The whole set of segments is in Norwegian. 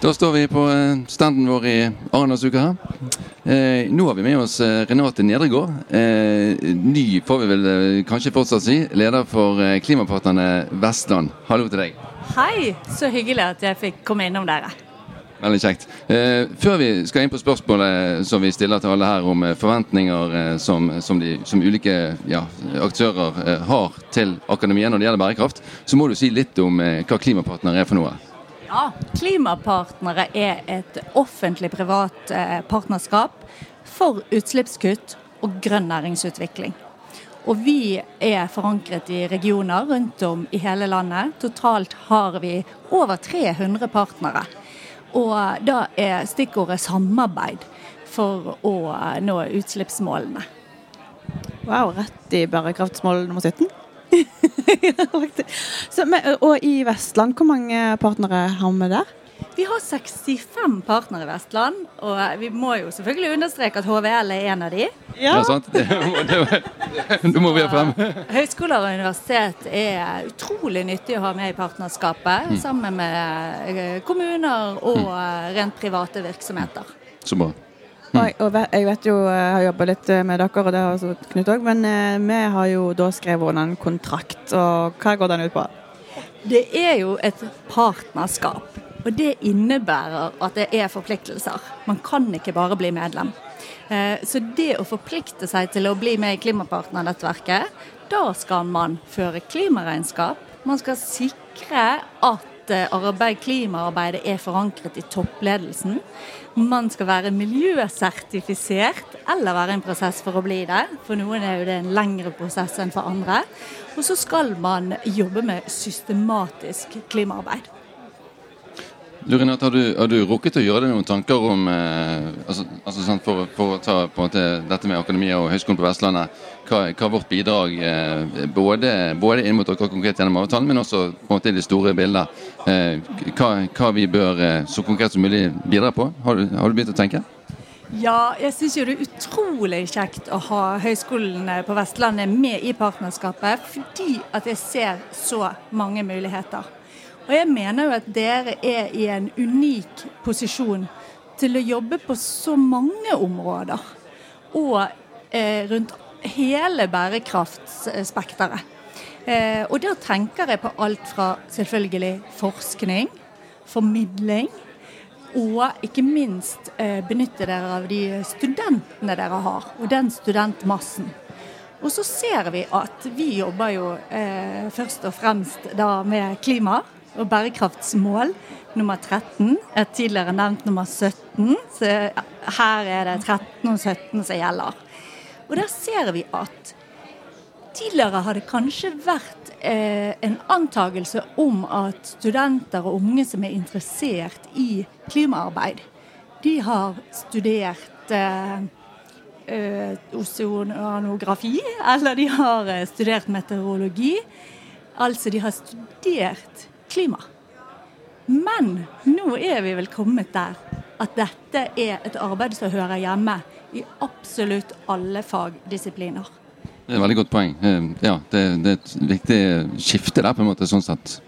Da står vi på eh, standen vår i Arendalsuka her. Eh, nå har vi med oss eh, Renate Nedregård. Eh, ny, får vi vel eh, kanskje fortsatt si, leder for Klimapartnerne Vestland. Hallo til deg. Hei, så hyggelig at jeg fikk komme innom dere. Veldig kjekt. Eh, før vi skal inn på spørsmålet som vi stiller til alle her om forventninger som, som, de, som ulike ja, aktører har til akademien når det gjelder bærekraft, så må du si litt om hva Klimapartner er for noe. Ja, Klimapartnere er et offentlig-privat eh, partnerskap for utslippskutt og grønn næringsutvikling. Og vi er forankret i regioner rundt om i hele landet. Totalt har vi over 300 partnere. Og da er stikkordet samarbeid for å eh, nå utslippsmålene. Wow, rett i bærekraftsmål nummer 17. Så, men, og i Vestland, hvor mange partnere har vi der? Vi har 65 partnere i Vestland, og vi må jo selvfølgelig understreke at HVL er en av de. Ja, sant? Det, må- det, det må vi ha frem. Høyskoler og universitet er utrolig nyttig å ha med i partnerskapet, sammen med eh, kommuner og eh, rent private virksomheter. Så bra. Og, og jeg vet jo, jeg har jobba litt med dere, og det har også Knut òg, men eh, vi har jo da skrevet under en kontrakt. Og hva går den ut på? Det er jo et partnerskap, og det innebærer at det er forpliktelser. Man kan ikke bare bli medlem. Eh, Så det å forplikte seg til å bli med i Klimapartnernettverket, da skal man føre klimaregnskap. Man skal sikre at eh, arbeid, klimaarbeidet er forankret i toppledelsen. Man skal være miljøsertifisert, eller være en prosess for å bli det. For noen er jo det en lengre prosess enn for andre. Og så skal man jobbe med systematisk klimaarbeid. Lurinat, har, har du rukket å gjøre deg noen tanker om eh, altså, altså, sant, for, for å ta måte, dette med akademia og Høgskolen på Vestlandet, hva, hva vårt bidrag eh, både, både inn mot dere konkret gjennom avtalen, men også på en måte i det store bildet. Eh, hva, hva vi bør eh, så konkret som mulig bidra på? Har du, har du begynt å tenke? Ja, jeg syns jo det er utrolig kjekt å ha høyskolene på Vestlandet med i partnerskapet, fordi at jeg ser så mange muligheter. Og jeg mener jo at dere er i en unik posisjon til å jobbe på så mange områder. Og eh, rundt hele bærekraftspekteret. Eh, og da tenker jeg på alt fra selvfølgelig forskning, formidling, og ikke minst eh, benytte dere av de studentene dere har, og den studentmassen. Og så ser vi at vi jobber jo eh, først og fremst da med klima og bærekraftsmål nummer 13. Er tidligere nevnt nummer 17, så her er det 13 og 17 som gjelder. Og der ser vi at Tidligere har det kanskje vært eh, en antagelse om at studenter og unge som er interessert i klimaarbeid, de har studert eh, eh, oseanografi, eller de har eh, studert meteorologi. Altså de har studert klima. Men nå er vi vel kommet der at dette er et arbeid som hører hjemme i absolutt alle fagdisipliner. Det er et veldig godt poeng. Eh, ja, det, det er et viktig skifte der, på en måte, sånn sett.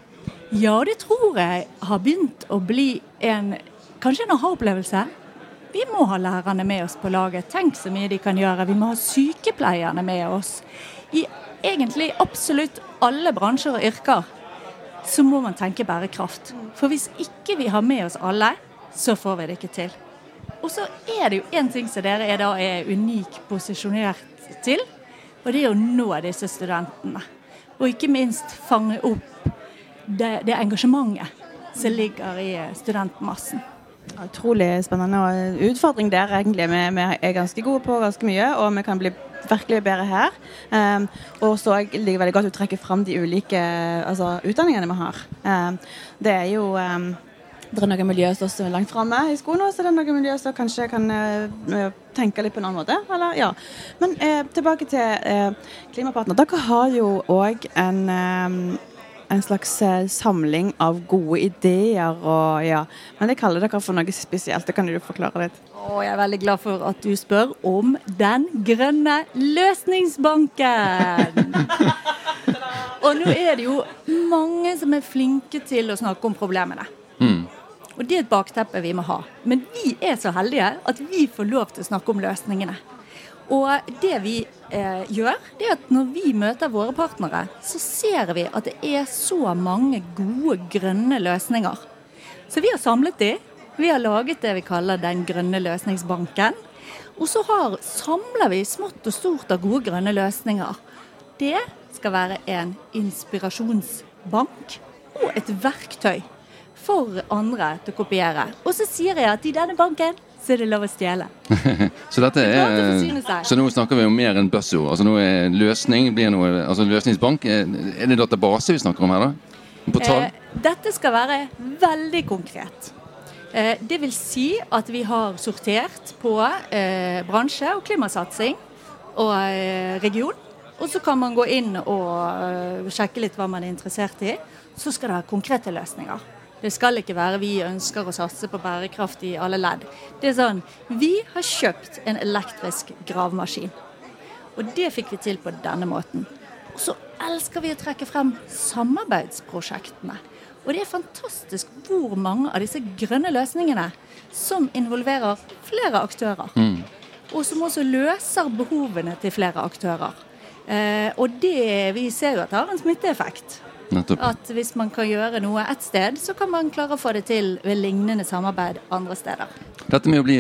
Ja, det tror jeg har begynt å bli en kanskje en aha-opplevelse. Vi må ha lærerne med oss på laget. Tenk så mye de kan gjøre. Vi må ha sykepleierne med oss. I egentlig absolutt alle bransjer og yrker så må man tenke bærekraft. For hvis ikke vi har med oss alle, så får vi det ikke til. Og så er det jo én ting som dere er, da, er unikt posisjonert til, og det er å nå disse studentene. Og ikke minst fange opp det, det engasjementet som ligger i studentmassen. Utrolig spennende og utfordring der, egentlig. Vi, vi er ganske gode på ganske mye, og vi kan bli virkelig bedre her. Um, og så liker veldig godt å trekke fram de ulike altså, utdanningene vi har. Um, det er jo um, det er noen miljø som er langt framme i skolen, og så er det noe miljø som kanskje kan uh, tenke litt på en annen måte. Eller, ja. Men uh, tilbake til uh, Klimapartner. Dere har jo òg en, en slags samling av gode ideer og ja. Men jeg kaller dere for noe spesielt. Det kan du forklare litt? Og jeg er veldig glad for at du spør om Den grønne løsningsbanken. og nå er det jo mange som er flinke til å snakke om problemene. Mm. Og det er et bakteppe vi må ha. Men vi er så heldige at vi får lov til å snakke om løsningene. Og det vi eh, gjør, det er at når vi møter våre partnere, så ser vi at det er så mange gode grønne løsninger. Så vi har samlet de. Vi har laget det vi kaller Den grønne løsningsbanken. Og så har, samler vi smått og stort av gode grønne løsninger. Det skal være en inspirasjonsbank og et verktøy for andre til å kopiere. Og så sier jeg at i denne banken så er det lov å stjele. så, dette er, så nå snakker vi om mer enn buzzord. Altså nå er løsning blir noe, altså løsningsbank. Er det database vi snakker om her, da? Eh, dette skal være veldig konkret. Eh, det vil si at vi har sortert på eh, bransje og klimasatsing og eh, region. Og så kan man gå inn og sjekke litt hva man er interessert i. Så skal det være konkrete løsninger. Det skal ikke være vi ønsker å satse på bærekraft i alle ledd. Det er sånn Vi har kjøpt en elektrisk gravemaskin. Og det fikk vi til på denne måten. Og så elsker vi å trekke frem samarbeidsprosjektene. Og det er fantastisk hvor mange av disse grønne løsningene som involverer flere aktører. Mm. Og som også løser behovene til flere aktører. Eh, og det vi ser jo at det har en smitteeffekt. Nettopp. At hvis man kan gjøre noe ett sted, så kan man klare å få det til ved lignende samarbeid andre steder. Dette med å bli,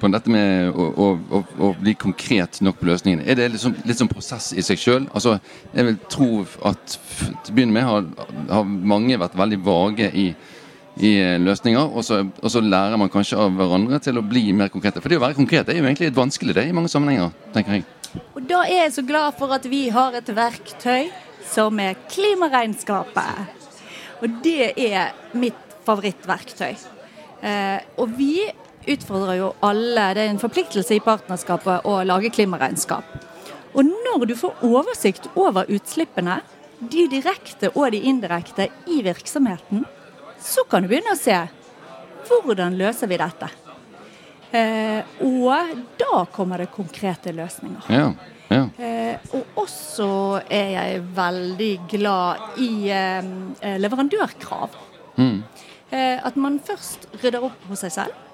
på, dette med å, å, å, å bli konkret nok på løsningene, er det liksom, litt sånn prosess i seg sjøl? Altså, jeg vil tro at til å begynne med har, har mange vært veldig vage i i eh, løsninger, og så, og så, lærer man kanskje av hverandre til å bli mer konkrete. For det å være konkret er jo egentlig et vanskelig det i mange sammenhenger, tenker jeg. Og da er jeg så glad for at vi har et verktøy som er klimaregnskapet. Og det er mitt favorittverktøy. Eh, og vi utfordrer jo alle, det er en forpliktelse i partnerskapet å lage klimaregnskap. Og når du får oversikt over utslippene, de direkte og de indirekte i virksomheten, så kan du begynne å se hvordan løser vi dette. Eh, og da kommer det konkrete løsninger. Ja. Ja. Eh, og også er jeg veldig glad i eh, leverandørkrav. Mm. Eh, at man først rydder opp hos seg selv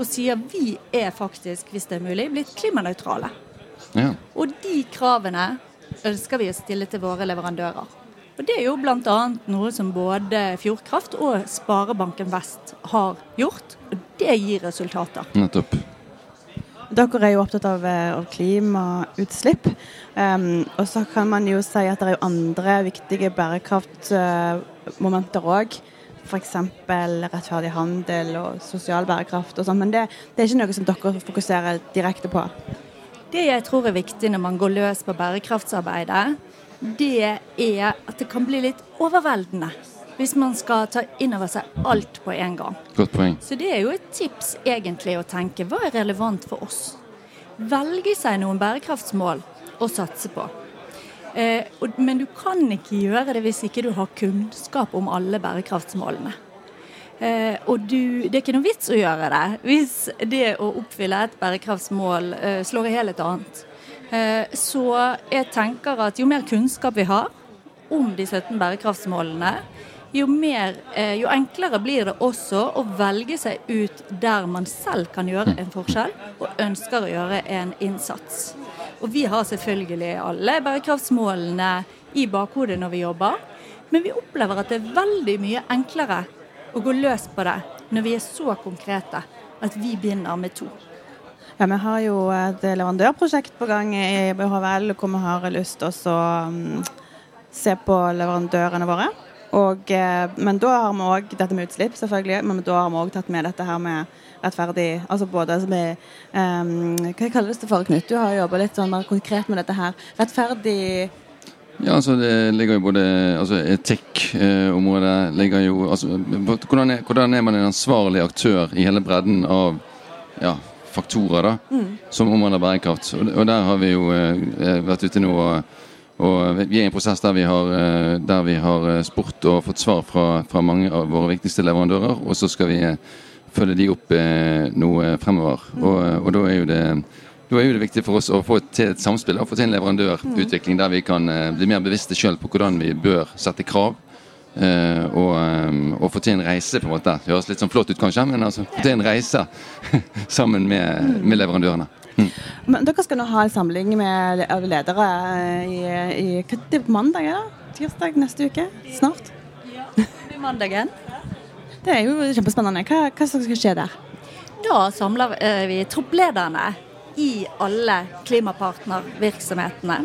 og sier vi er faktisk, hvis det er mulig, blitt klimanøytrale. Ja. Og de kravene ønsker vi å stille til våre leverandører. Og Det er jo bl.a. noe som både Fjordkraft og Sparebanken Vest har gjort. Og det gir resultater. Nettopp. Dere er jo opptatt av, eh, av klimautslipp. Um, og så kan man jo si at det er jo andre viktige bærekraftmomenter òg. F.eks. rettferdig handel og sosial bærekraft og sånn. Men det, det, er ikke noe som dere fokuserer direkte på? Det jeg tror er viktig når man går løs på bærekraftsarbeidet, det er at det kan bli litt overveldende hvis man skal ta inn over seg alt på en gang. Godt poeng. Så det er jo et tips egentlig å tenke hva er relevant for oss? Velge seg noen bærekraftsmål å satse på. Eh, og, men du kan ikke gjøre det hvis ikke du har kunnskap om alle bærekraftsmålene. Eh, og du, det er ikke noe vits å gjøre det hvis det å oppfylle et bærekraftsmål eh, slår i hjel et annet. Eh, så jeg tenker at jo mer kunnskap vi har om de 17 bærekraftsmålene, jo, mer, eh, jo enklere blir det også å velge seg ut der man selv kan gjøre en forskjell, og ønsker å gjøre en innsats. Og vi har selvfølgelig alle bærekraftsmålene i bakhodet når vi jobber, men vi opplever at det er veldig mye enklere å gå løs på det når vi er så konkrete at vi begynner med to. Ja, Vi har jo et leverandørprosjekt på gang i BHVL hvor vi har lyst til å um, se på leverandørene våre. Og, eh, men da har vi òg dette med utslipp, selvfølgelig. Men da har vi òg tatt med dette her med rettferdig Altså både med um, Hva kalles det for, Knut? Du har jobba litt sånn mer konkret med dette her. Rettferdig Ja, altså Det ligger jo både altså Etikkområdet eh, ligger jo altså, hvordan er, hvordan, er, man en ansvarlig aktør i hele bredden av ja, faktorer da, mm. som omhandler bærekraft? Og, og, der har vi jo eh, vært ute nå og, og Vi er i en prosess der vi har, eh, der vi har eh, spurt og fått svar fra, fra, mange av våre viktigste leverandører. Og så skal vi eh, følge de opp noe fremover. Mm. Og, og da er jo det da er det viktig for oss å få til et samspill og få til en leverandørutvikling der vi kan bli mer bevisste sjøl på hvordan vi bør sette krav. Og, og, få til en reise, på en måte. Det høres litt sånn flott ut, kanskje, men altså få til en reise sammen med, med leverandørene. Mm. Men Dere skal nå ha en samling med ledere i, i, i mandag? Ja? Tirsdag neste uke? Snart? Ja, det er mandagen. Det er jo kjempespennende. Hva, hva skal skje der? Da samler vi tropplederne i alle klimapartnervirksomhetene.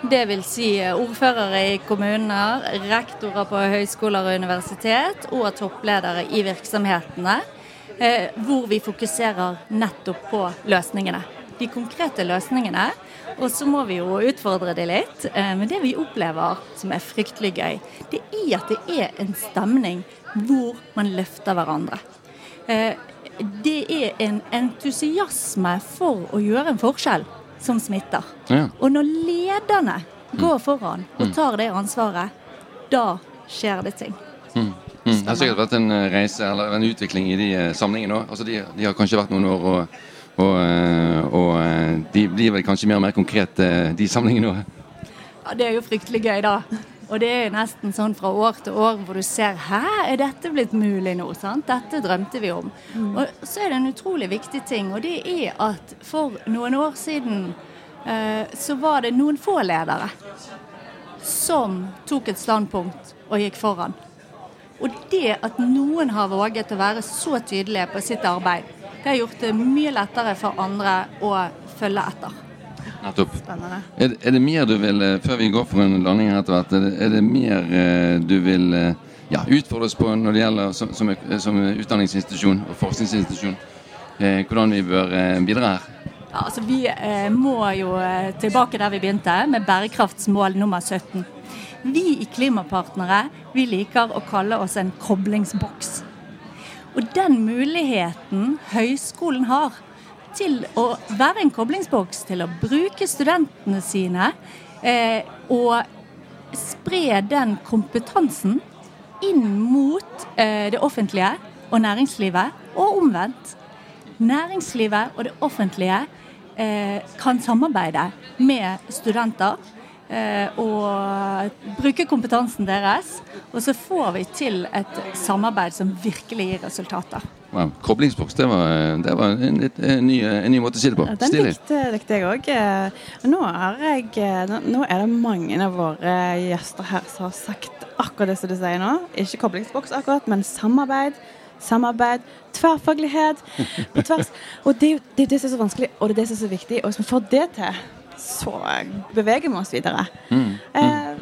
Det vil si ordførere i kommuner, rektorer på høyskoler og universitet og toppledere i virksomhetene, eh, hvor vi fokuserer nettopp på løsningene. De konkrete løsningene. Og så må vi jo utfordre det litt. Eh, men det vi opplever som er fryktelig gøy, det er at det er en stemning hvor man løfter hverandre. Eh, det er en entusiasme for å gjøre en forskjell som smitter. Ja. Og når lederne går mm. foran og mm. tar det ansvaret, da skjer det ting. Mm. Det har sikkert vært en eh, reise eller en utvikling i de uh, samlingene òg. Altså de, de, har kanskje vært noen år, og, og, uh, og de blir vel kanskje mer og mer konkrete, de samlingene òg. Ja, det er jo fryktelig gøy, da. Og det er nesten sånn fra år til år hvor du ser Hæ, er dette blitt mulig nå? Sant? Dette drømte vi om. Mm. Og så er det en utrolig viktig ting, og det er at for noen år siden eh, så var det noen få ledere som tok et standpunkt og gikk foran. Og det at noen har våget å være så tydelige på sitt arbeid, det har gjort det mye lettere for andre å følge etter. Nettopp. Er, er, det mer du vil, eh, før vi går for en landing her etter hvert, er er det mer eh, du vil eh, ja, utfordres på når det gjelder som, som, som utdanningsinstitusjon og forskningsinstitusjon? Eh, hvordan vi bør eh, bidra her? Ja, altså Vi eh, må jo tilbake der vi begynte, med bærekraftsmål nummer 17. Vi i Klimapartnere vi liker å kalle oss en koblingsboks. Og den muligheten høyskolen har til å være en koblingsboks, til å bruke studentene sine eh, og spre den kompetansen inn mot eh, det offentlige og næringslivet, og omvendt. Næringslivet og det offentlige eh, kan samarbeide med studenter og bruke kompetansen deres. Og så får vi til et samarbeid som virkelig gir resultater. Wow. Koblingsboks, det var, det var en, litt, en, ny, en, ny, måte å si det på. Ja, den likte, likte, jeg òg. Nå, nå, er det mange av våre gjester her som har sagt akkurat det som du sier nå. Ikke koblingsboks akkurat, men samarbeid. Samarbeid, tverrfaglighet på tvers. Og det, det er det som er så vanskelig, og det er det som er så viktig. Og hvis vi får det til så beveger vi oss videre. Mm. Mm. Eh,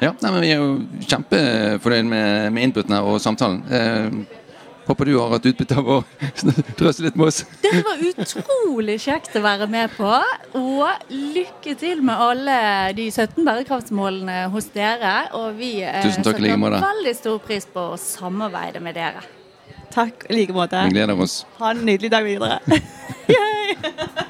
ja, nei, men Vi er jo kjempefornøyd med, med inputene og samtalen. Eh, Håper du har hatt utbytte av å drøse litt med oss. Det var utrolig kjekt å være med på. Og lykke til med alle de 17 bærekraftsmålene hos dere. Og vi eh, setter veldig stor pris på å samarbeide med dere. Takk i like måte. Vi gleder oss. Ha en nydelig dag videre.